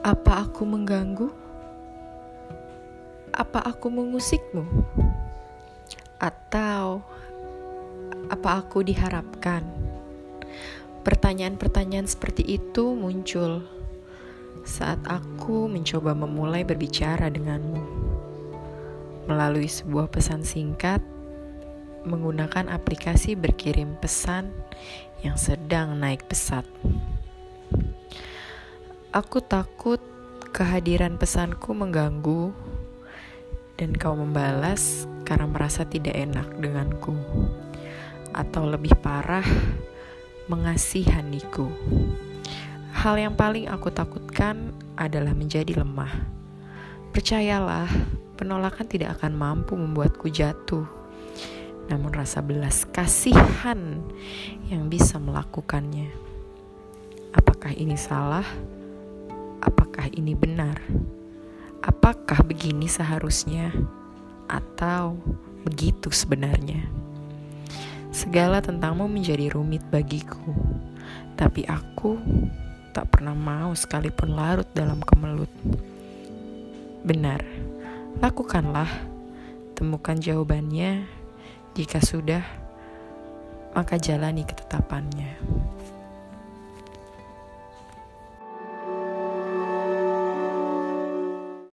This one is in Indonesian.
Apa aku mengganggu? Apa aku mengusikmu? Atau apa aku diharapkan? Pertanyaan-pertanyaan seperti itu muncul saat aku mencoba memulai berbicara denganmu melalui sebuah pesan singkat menggunakan aplikasi berkirim pesan yang sedang naik pesat. Aku takut kehadiran pesanku mengganggu dan kau membalas karena merasa tidak enak denganku. Atau lebih parah, mengasihaniku. Hal yang paling aku takutkan adalah menjadi lemah. Percayalah, penolakan tidak akan mampu membuatku jatuh. Namun rasa belas kasihan yang bisa melakukannya. Apakah ini salah? Ini benar? Apakah begini seharusnya, atau begitu sebenarnya? Segala tentangmu menjadi rumit bagiku, tapi aku tak pernah mau sekalipun larut dalam kemelut. Benar, lakukanlah, temukan jawabannya. Jika sudah, maka jalani ketetapannya.